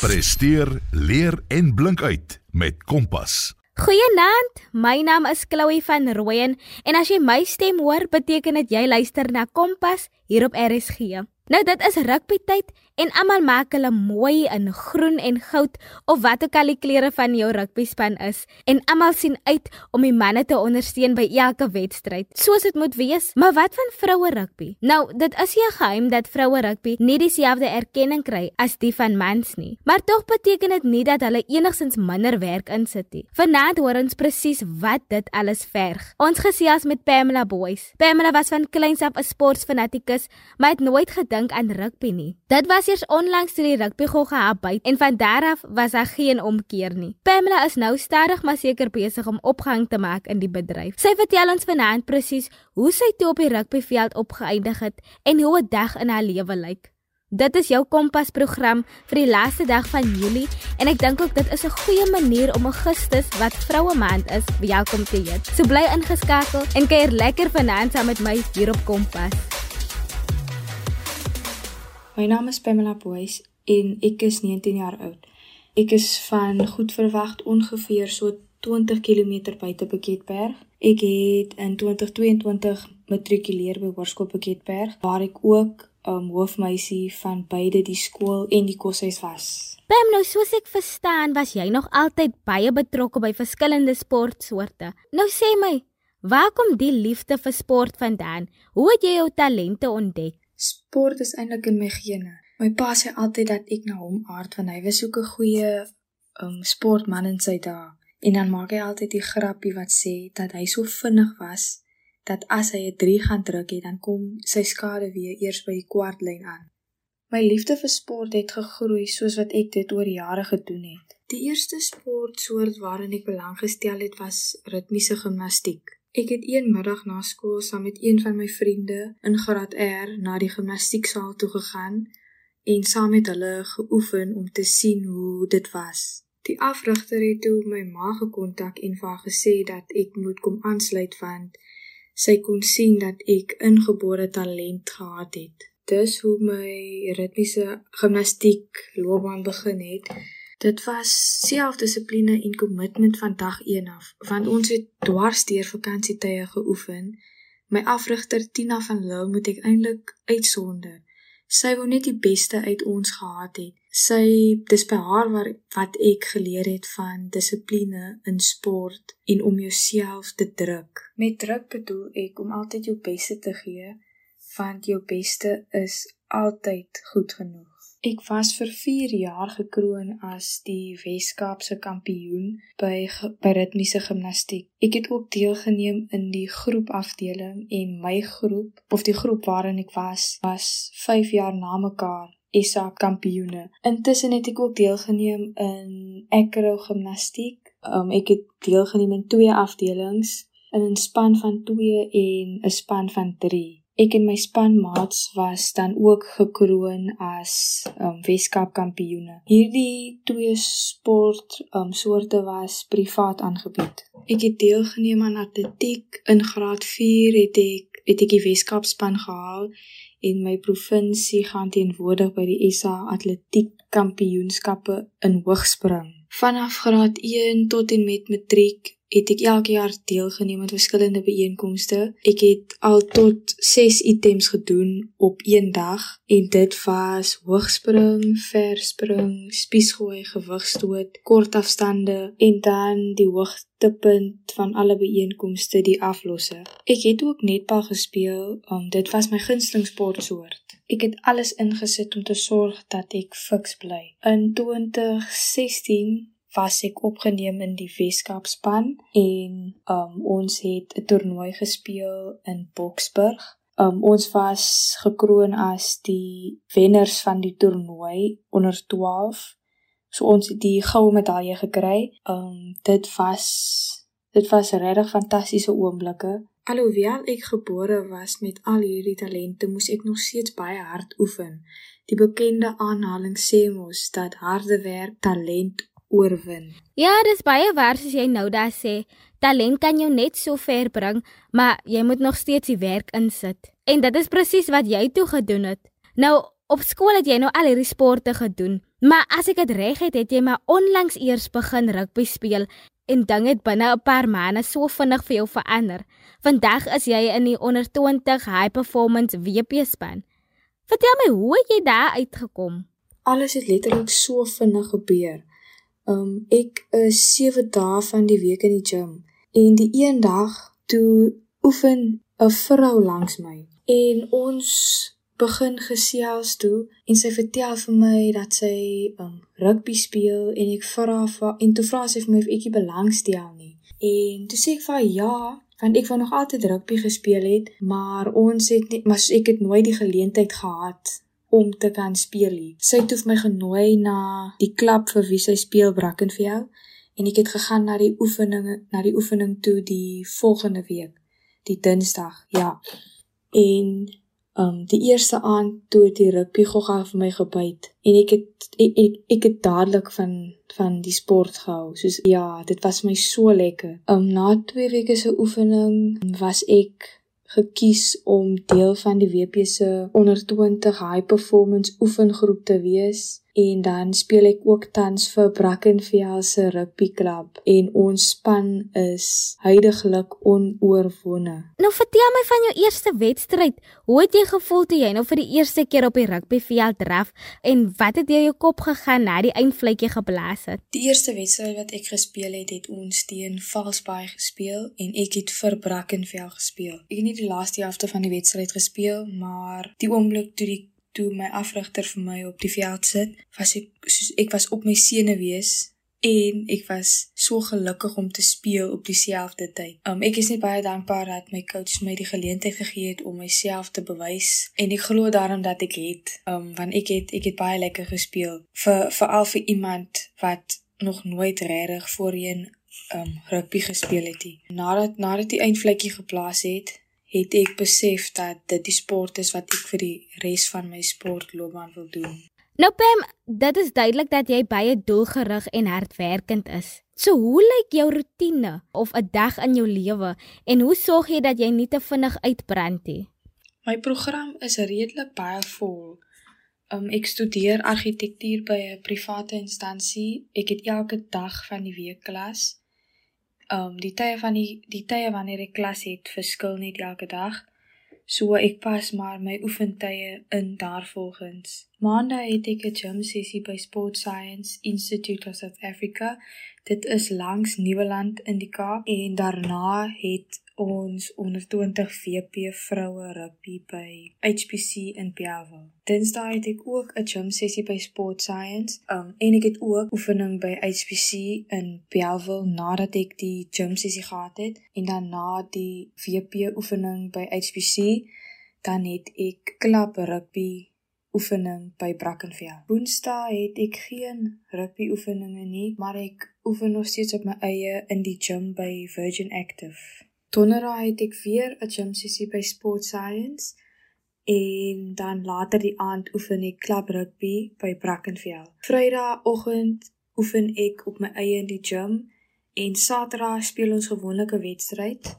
Presteer, leer en blink uit met Kompas. Goeienaand, my naam is Chloe van Rooyen en as jy my stem hoor, beteken dit jy luister na Kompas hier op RSG. Nou dit is rugby tyd en almal maak hulle mooi in groen en goud of wat ook al die kleure van jou rugby span is en almal sien uit om die manne te ondersteun by elke wedstryd. Soos dit moet wees. Maar wat van vroue rugby? Nou, dit is nie 'n geheim dat vroue rugby nie dieselfde erkenning kry as die van mans nie. Maar tog beteken dit nie dat hulle enigsins minder werk insit nie. Vanaand hoor ons presies wat dit alles verg. Ons gesels met Pamela Boys. Pamela was van kleins af 'n sportfanatikus, maar het nooit gedink dink aan rugby nie. Dit was eers onlangs toe die rugby gou gehap het en van daar af was daar geen omkeer nie. Pamela is nou stadig maar seker besig om opgang te maak in die bedryf. Sy vertel ons vanaand presies hoe sy toe op die rugbyveld opgeëindig het en hoe 'n dag in haar lewe lyk. Dit is jou kompas program vir die laaste dag van Julie en ek dink ook dit is 'n goeie manier om Augustus wat vroue maand is, welkom te heet. So bly ingeskakel en kuier lekker vanaand saam met my hier op Kompas. My naam is Pamela Boys en ek is 19 jaar oud. Ek is van goed verwag ongeveer so 20 km buite Beketberg. Ek het in 2022 matrikuleer by Hoërskool Beketberg waar ek ook 'n um, hoofmeisie van beide die skool en die koshuis was. Pam, nou soos ek verstaan, was jy nog altyd baie betrokke by verskillende sportsoorte. Nou sê my, waar kom die liefde vir sport vandaan? Hoe het jy jou talente ontdek? Sport is eintlik in my gene. My pa sê altyd dat ek na hom aard want hy was so 'n goeie um sportman in sy dae. En dan maak hy altyd die grappie wat sê dat hy so vinnig was dat as hy 'n 3 gaan druk het, dan kom sy skade weer eers by die kwartlyn aan. My liefde vir sport het gegroei soos wat ek dit oor jare gedoen het. Die eerste sportsoort waarin ek belang gestel het was ritmiese gimnastiek. Ek het een middag na skool saam met een van my vriende in Graad R na die gimnastieksaal toe gegaan en saam met hulle geoefen om te sien hoe dit was. Die afrigter het toe my ma gekontak en vir haar gesê dat ek moet kom aansluit want sy kon sien dat ek ingebore talent gehad het. Dis hoe my ritmiese gimnastiek loopbaan begin het. Dit was selfdissipline en kommitment van dag 1 af, want ons het dwars deur vakansietye geoefen. My afrigter Tina van Lou moet ek eintlik uitsonder. Sy wou net die beste uit ons gehad het. Sy dis by haar waar wat ek geleer het van dissipline in sport en om jouself te druk. Met druk bedoel ek om altyd jou beste te gee, want jou beste is altyd goed genoeg. Ek was vir 4 jaar gekroon as die Wes-Kaapse kampioen by by ritmiese gimnastiek. Ek het ook deelgeneem in die groepafdeling en my groep of die groep waarin ek was, was 5 jaar na mekaar SA kampioene. Intussen het ek ook deelgeneem in acro gimnastiek. Um, ek het deelgeneem in twee afdelings, in 'n span van 2 en 'n span van 3 ek en my spanmaats was dan ook gekroon as um, Weskaap kampioene. Hierdie twee sport um, soorte was privaat aangebied. Ek het deelgeneem aan atletiek in graad 4 het ek het ek die Weskaap span gehaal en my provinsie gaan teenwoordig by die SA atletiek kampioenskappe in hoogspring. Vanaf graad 1 tot en met matriek het ek elke jaar deelgeneem aan verskillende byeenkomste. Ek het al tot 6 items gedoen op een dag en dit was hoogspring, verspring, spiesgooi, gewigstoot, kort afstande en dan die hoogtepunt van alle byeenkomste die aflosse. Ek het ook netbal gespeel, um, dit was my gunsteling sportsoort. Ek het alles ingesit om te sorg dat ek fiks bly. In 2016 was ek opgeneem in die Weskaap span en um ons het 'n toernooi gespeel in Boksburg. Um ons was gekroon as die wenners van die toernooi onder 12. So ons het die goue medalje gekry. Um dit was dit was regtig fantastiese oomblikke. Alhoewel ek gebore was met al hierdie talente, moes ek nog steeds baie hard oefen. Die bekende aanhaling sê mos dat harde werk talent oorwin. Ja, dis baie waar soos jy nou daar sê. Talent kan jou net so ver bring, maar jy moet nog steeds die werk insit. En dit is presies wat jy toe gedoen het. Nou, Op skool het jy nou al hierdie sporte gedoen, maar as ek dit reg het, het jy maar onlangs eers begin rugby speel en ding het binne 'n paar maande so vinnig vir jou verander. Vandag is jy in die onder 20 high performance WP span. Vertel my, hoe het jy daar uitgekom? Alles het letterlik so vinnig gebeur. Um ek is 7 dae van die week in die gym en die een dag toe oefen 'n vrou langs my en ons begin gesels toe en sy vertel vir my dat sy um rugby speel en ek vra vir en toe vra sy vir my of ek belangstel nie. En toe sê ek vir ja, want ek wou nog altyd rugby gespeel het, maar ons het nie maar ek het nooit die geleentheid gehad om te kan speel nie. Sy het my genooi na die klub vir wie sy speel Brackenfell en ek het gegaan na die oefeninge na die oefening toe die volgende week, die Dinsdag. Ja. En um die eerste aand toe die rugby gogga vir my gebyt en ek het ek ek, ek het dadelik van van die sport gehou. Soos ja, dit was my so lekker. Um na 2 weke se oefening was ek gekies om deel van die WP se onder 20 high performance oefengroep te wees en dan speel ek ook tans vir Brackenfell se rugbyklub en ons span is heidaglik onoorwonne. Nou vertel my van jou eerste wedstryd. Hoe het jy gevoel toe jy nou vir die eerste keer op die rugbyveld draf en wat het deur jou kop gegaan na die eindvletjie geblaas het? Die eerste wedstryd wat ek gespeel het, het ons teen Valsbaai gespeel en ek het vir Brackenfell gespeel. Ek het nie die laaste helfte van die wedstryd gespeel, maar die oomblik toe die toe my afrigter vir my op die veld sit, was ek soos ek was op my senuwees en ek was so gelukkig om te speel op dieselfde tyd. Um ek is net baie dankbaar dat my coach my die geleentheid gegee het om myself te bewys en ek glo daarom dat ek het um want ek het ek het baie lekker gespeel vir veral vir iemand wat nog nooit regtig voorheen um rugby gespeel het nie. Nadat nadat die eindvlekkie geplaas het, het ek besef dat dit die sport is wat ek vir die res van my sportloopbaan wil doen. Nou Pam, dit is duidelik dat jy baie doelgerig en hardwerkend is. So hoe lyk jou rotine of 'n dag in jou lewe en hoe sorg jy dat jy nie te vinnig uitbrand nie? My program is redelik baie vol. Um, ek studeer argitektuur by 'n private instansie. Ek het elke dag van die week klas um die tye van die die tye wanneer ek klas het verskil net elke dag. So ek pas maar my oefentye in daarvolgens. Maandag het ek 'n gym sessie by Sport Science Institute of South Africa. Dit is langs Nieuweland in die Kaap en daarna het ons onder 20 VP vroue rugby by HPC in Piavo. Dinsdae het ek ook 'n gym sessie by Sport Science. Um en ek het ook oefening by HPC in Piavo nadat ek die gym sessie gehad het en dan na die VP oefening by HPC dan het ek klub rugby oefening by Brackenfell. Woensdae het ek geen rugby oefeninge nie, maar ek oefen nog steeds op my eie in die gym by Virgin Active. Donderdag het ek weer 'n gym sessie by Sport Science en dan later die aand oefen ek klub rugby by Brackenfell. Vrydagoggend oefen ek op my eie in die gym en Saterdag speel ons gewoonlik 'n wedstryd.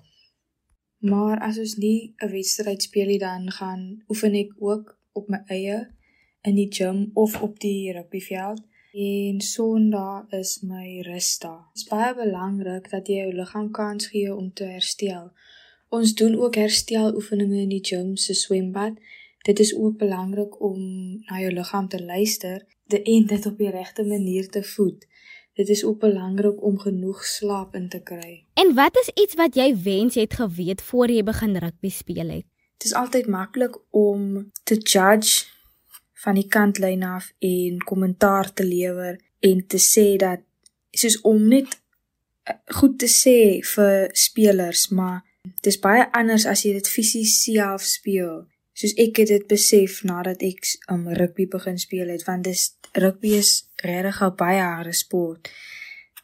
Maar as ons nie 'n wedstryd speel nie dan gaan oefen ek ook op my eie in die gym of op die rugbyveld en Sondag is my rusdag. Dit is baie belangrik dat jy jou liggaam kans gee om te herstel. Ons doen ook hersteloefeninge in die gym se swembad. Dit is ook belangrik om na jou liggaam te luister en dit op die regte manier te voed. Dit is ook belangrik om genoeg slaap in te kry. En wat is iets wat jy wens jy het geweet voor jy begin rugby speel het? Dit is altyd maklik om te judge van die kantlyn af en kommentaar te lewer en te sê dat soos om net eh, goed te sê vir spelers, maar dis baie anders as jy dit fisies self speel. Soos ek het dit besef nadat ek um rugby begin speel het, want dis rugby is regtig 'n baie harde sport.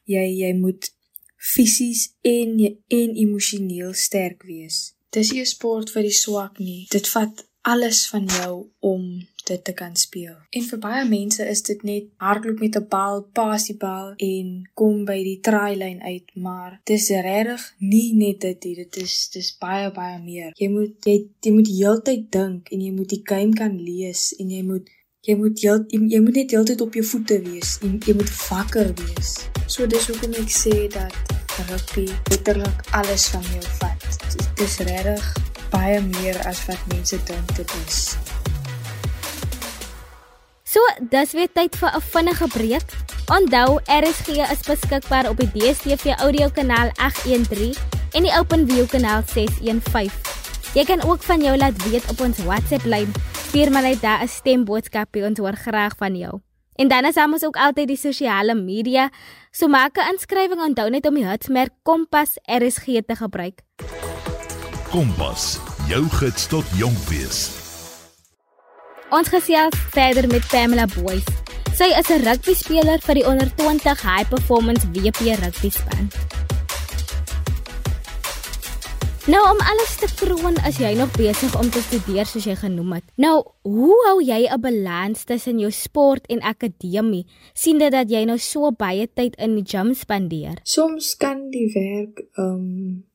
Jy jy moet fisies en en emosioneel sterk wees. Dis nie 'n sport vir die swak nie. Dit vat alles van jou om dit te kan speel. En vir baie mense is dit net hardloop met 'n bal, pas die bal en kom by die trylyn uit, maar dis regtig nie net dit nie. Dit is dis baie baie meer. Jy moet jy, jy moet heeltyd dink en jy moet die game kan lees en jy moet jy moet jy, jy moet net heeltyd op jou voete wees. Jy, jy moet wakker wees. So dis hoekom ek sê dat rugby letterlik alles van jou vat. Dit is regtig baie meer as wat mense dink dit is. So, dis weer tyd vir 'n vinnige breek. Onthou, RSG is beskikbaar op die DStv audio kanaal 813 en die OpenView kanaal 615. Jy kan ook van jou laat weet op ons WhatsApp lyn. Stuur my net daar 'n stemboodskapie ons hoor graag van jou. En dan is ons ook altyd die sosiale media. So maak 'n inskrywing onthou net om die hitsmerk Kompas RSG te gebruik. Kompas, jou gids tot jonk wees. Ons gesels verder met Pamela Boys. Sy is 'n rugby speler vir die onder 20 High Performance WP rugby span. Nou om alles te kroon as jy nog besig om te studeer soos jy genoem het. Nou, hoe hou jy 'n balans tussen jou sport en akademie? Sien dit dat jy nou so baie tyd in die gym spandeer. Soms kan die werk ehm um,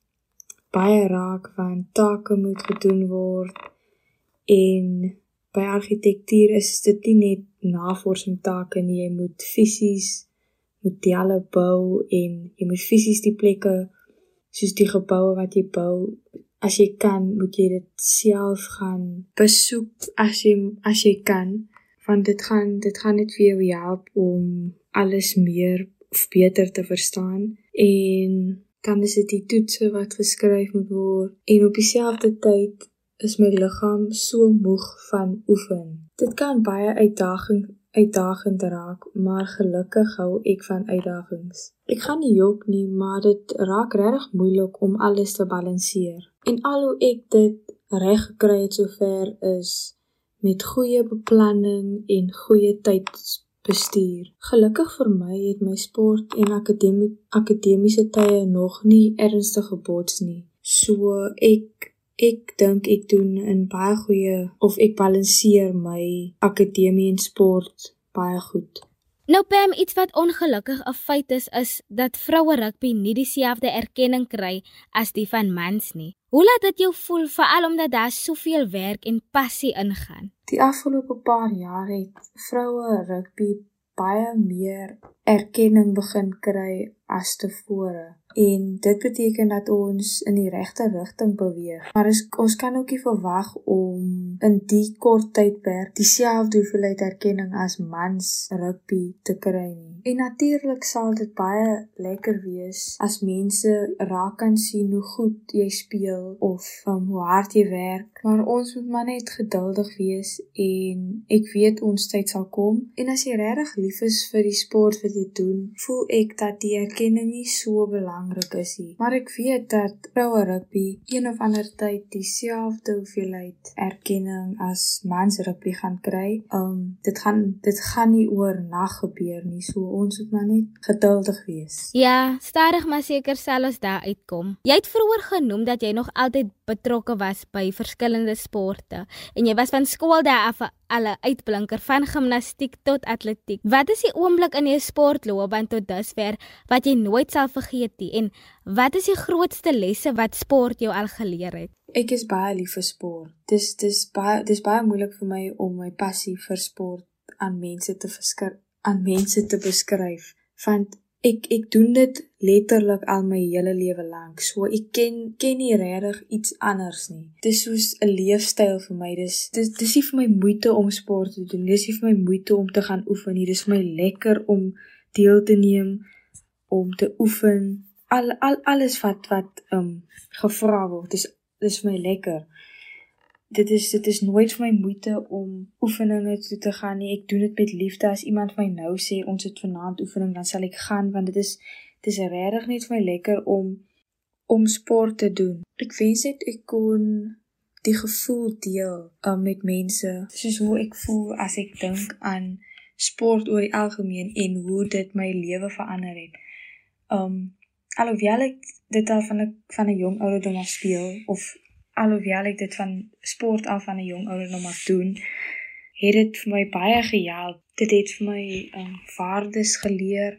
baie raak want take moet gedoen word en by argitektuur is dit nie net navorsing take nie, jy moet fisies modelle bou en jy moet fisies die plekke soos die geboue wat jy bou as jy kan moet jy dit self gaan besoek as jy as jy kan want dit gaan dit gaan net vir jou help om alles meer of beter te verstaan. En dan is dit die toetse wat geskryf moet word. En op dieselfde tyd is my liggaam so moeg van oefen. Dit kan baie uitdaging uitdagend raak, maar gelukkig hou ek van uitdagings. Ek gaan nie jok nie, maar dit raak regtig moeilik om alles te balanseer. En al hoe ek dit reg gekry het sover is met goeie beplanning en goeie tydbestuur. Gelukkig vir my het my sport en akademie akademiese tye nog nie ernstig gebots nie. So ek Ek dink ek doen 'n baie goeie of ek balanseer my akademie en sport baie goed. Nou Pam, iets wat ongelukkig 'n feit is is dat vroue rugby nie dieselfde erkenning kry as die van mans nie. Hoe laat dit jou voel veral omdat daar soveel werk en passie ingaan? Die afgelope paar jaar het vroue rugby baie meer erkenning begin kry as tevore en dit beteken dat ons in die regte rigting beweeg. Maar is, ons kan ook nie verwag om in die kort tydperk dieselfde hoeveelheid erkenning as mans rugby te kry nie. En natuurlik sal dit baie lekker wees as mense raak kan sien hoe goed jy speel of um, hoe hard jy werk, maar ons moet maar net geduldig wees en ek weet ons tyd sal kom. En as jy regtig lief is vir die sport wat jy doen, voel ek dat die erkenning nie so belangrik is nie. Maar ek weet dat vroue rugby een of ander tyd dieselfde hoeveelheid erkenning as mans rugby gaan kry. Um dit gaan dit gaan nie oor nag gebeur nie. So ons moet maar net geduldig wees. Ja, stadig maar seker sal ons daar uitkom. Jy het vroeër genoem dat jy nog altyd betrokke was by verskillende sporte en jy was van skool daar af alle uitblinker van gimnastiek tot atletiek. Wat is die oomblik in jou sportloopbaan tot dusver wat jy nooit sal vergeet nie en wat is die grootste lesse wat sport jou al geleer het? Ek is baie lief vir sport. Dis dis baie dis baie moeilik vir my om my passie vir sport aan mense te verskryf aan mense te beskryf want ek ek doen dit letterlik al my hele lewe lank. So ek ken ken nie regtig iets anders nie. Dis soos 'n leefstyl vir my. Dis dis dis nie vir my moeite om sport te doen. Dis nie vir my moeite om te gaan oefen nie. Dis vir my lekker om deel te neem om te oefen. Al al alles wat wat ehm um, gevra word. Dis dis vir my lekker dit is dit is nooit vir my moeite om oefeninge toe te gaan nie. Ek doen dit met liefde. As iemand my nou sê ons het vanaand oefening, dan sal ek gaan want dit is dit is regtig net vir my lekker om om sport te doen. Ek wens net ek kon die gevoel deel um, met mense soos hoe ek voel as ek dink aan sport oor die algemeen en hoe dit my lewe verander het. Um alhoewel ek dit al van 'n van 'n jong ouderdom af speel of alhoewel ek dit van sport af van 'n jong ouderdom af doen, het dit vir my baie gehelp. Dit het vir my um, waardes geleer.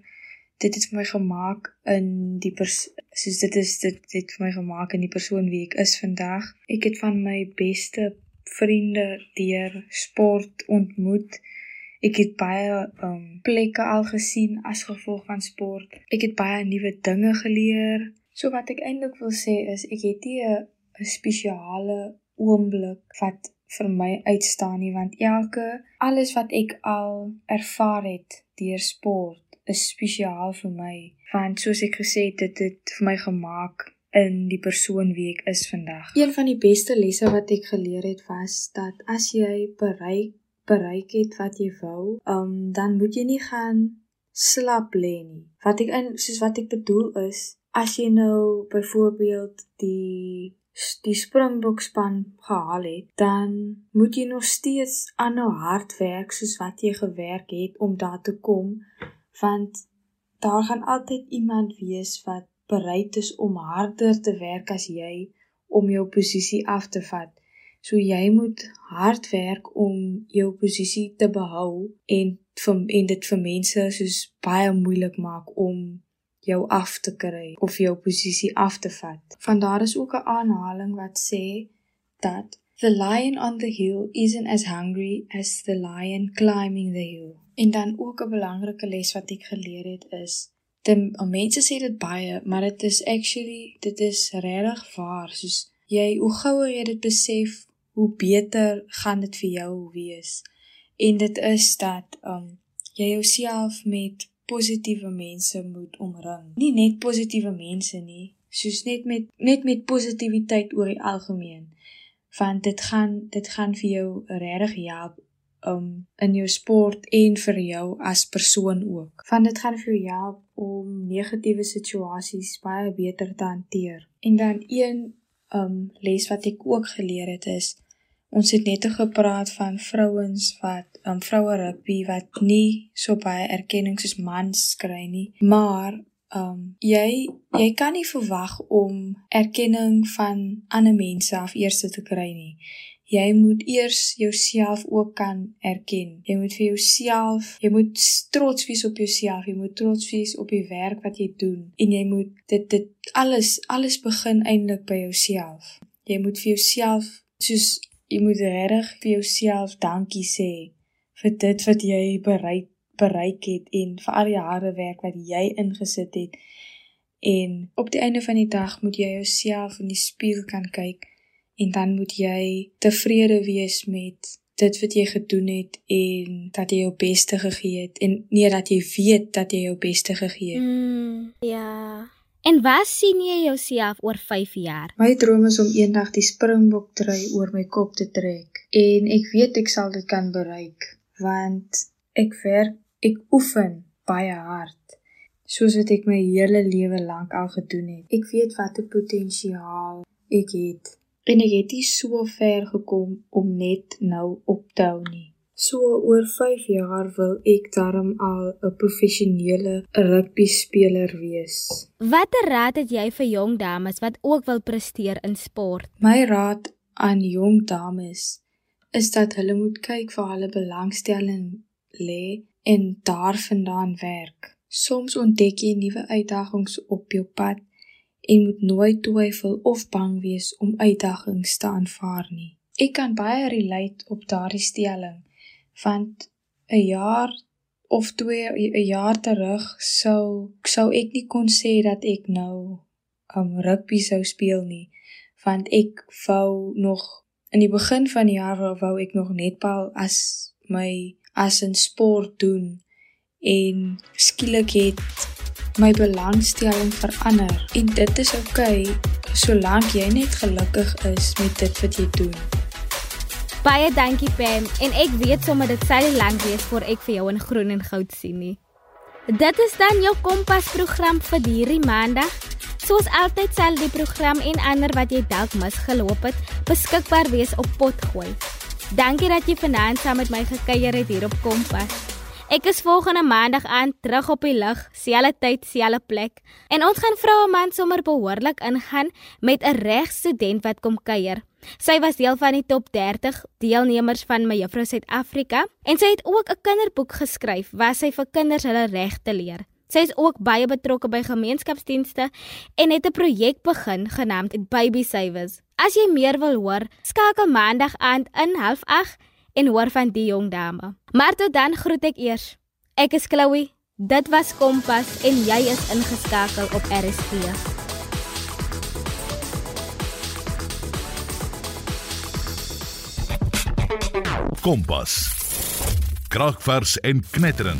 Dit het vir my gemaak in die soos dit is dit het vir my gemaak in die persoon wie ek is vandag. Ek het van my beste vriende deur sport ontmoet. Ek het baie um plekke al gesien as gevolg van sport. Ek het baie nuwe dinge geleer. So wat ek eintlik wil sê is ek het nie 'n spesiale oomblik wat vir my uitstaan nie want elke alles wat ek al ervaar het deur sport is spesiaal vir my want soos ek gesê het dit het vir my gemaak in die persoon wie ek is vandag. Een van die beste lesse wat ek geleer het was dat as jy bereik bereik het wat jy wou, um, dan moet jy nie gaan slap lê nie. Wat ek in soos wat ek bedoel is, as jy nou byvoorbeeld die die Springbokspan gehaal het, dan moet jy nog steeds aanhou hard werk soos wat jy gewerk het om daar te kom, want daar gaan altyd iemand wees wat bereid is om harder te werk as jy om jou posisie af te vat. So jy moet hard werk om jou posisie te behou en vir en dit vir mense soos baie moeilik maak om jou af te kry of jou posisie af te vat. Van daar is ook 'n aanhaling wat sê dat the lion on the hill isn't as hungry as the lion climbing the hill. En dan ook 'n belangrike les wat ek geleer het is die mense sê dit baie, maar dit is actually dit is regtig waar. Soos jy hoe gouer jy dit besef, hoe beter gaan dit vir jou wees. En dit is dat um jy jouself met positiewe mense moet omring. Nie net positiewe mense nie, soos net met net met positiwiteit oor die algemeen. Want dit gaan dit gaan vir jou regtig help um in jou sport en vir jou as persoon ook. Want dit gaan vir jou help om negatiewe situasies baie beter te hanteer. En dan een um les wat ek ook geleer het is Ons het net gepraat van vrouens wat um vroue rugby wat nie so baie erkenning soos mans kry nie, maar um jy jy kan nie verwag om erkenning van ander mense af eers te kry nie. Jy moet eers jouself ook kan erken. Jy moet vir jouself, jy moet trots wees op jouself, jy moet trots wees op die werk wat jy doen en jy moet dit dit alles alles begin eintlik by jouself. Jy moet vir jouself soos jy moet regtig vir jouself dankie sê vir dit wat jy bereik bereik het en vir al die harde werk wat jy ingesit het. En op die einde van die dag moet jy jouself in die spieël kan kyk en dan moet jy tevrede wees met dit wat jy gedoen het en dat jy jou beste gegee het en nie dat jy weet dat jy jou beste gegee het. Mm, ja. En wat sien jy jouself oor 5 jaar? My droom is om eendag die Springbok trui oor my kop te trek en ek weet ek sal dit kan bereik want ek werk, ek oefen baie hard soos wat ek my hele lewe lank al gedoen het. Ek weet watter potensiaal ek het en ek het nie so ver gekom om net nou op te hou nie. So oor 5 jaar wil ek darm al 'n professionele rugby speler wees. Watter raad het jy vir jong dames wat ook wil presteer in sport? My raad aan jong dames is dat hulle moet kyk vir hulle belangstelling lê en daarvandaan werk. Soms ontdek jy nuwe uitdagings op jou pad en moet nooit twyfel of bang wees om uitdagings te aanvaar nie. Ek kan baie relate op daardie stelling want 'n jaar of 2 'n jaar terug sou sou ek nie kon sê dat ek nou um rugby sou speel nie. Want ek wou nog in die begin van die jaar wou ek nog netbal as my as 'n sport doen. En skielik het my belangstelling verander. En dit is oukei okay, solank jy net gelukkig is met dit wat jy doen Baie dankie Pam en ek weet sommer dit sal lank wees voor ek vir jou in groen en goud sien nie. Dit is dan jou kompas program vir hierdie maandag. Soos altyd sal die program en ander wat jy dalk misgeloop het, beskikbaar wees op Potgooi. Dankie dat jy vanaand saam met my gekuier het hier op Kompas. Ek is volgende maandag aan terug op die lug, selfde tyd, selfde plek. En ons gaan vroue man sommer behoorlik ingaan met 'n regstudent wat kom kuier. Sy was deel van die top 30 deelnemers van my Juffrou Suid-Afrika en sy het ook 'n kinderboek geskryf waar sy vir kinders hulle regte leer. Sy is ook baie betrokke by gemeenskapsdienste en het 'n projek begin genaamd Baby Savers. As jy meer wil hoor, skakel maandag aand in 08:30 en hoor van die jong dame. Maar tot dan groet ek eers. Ek is Chloe. Dit was Kompas en jy is ingeskakel op RSG. Kompas. Kragvers en knetterend.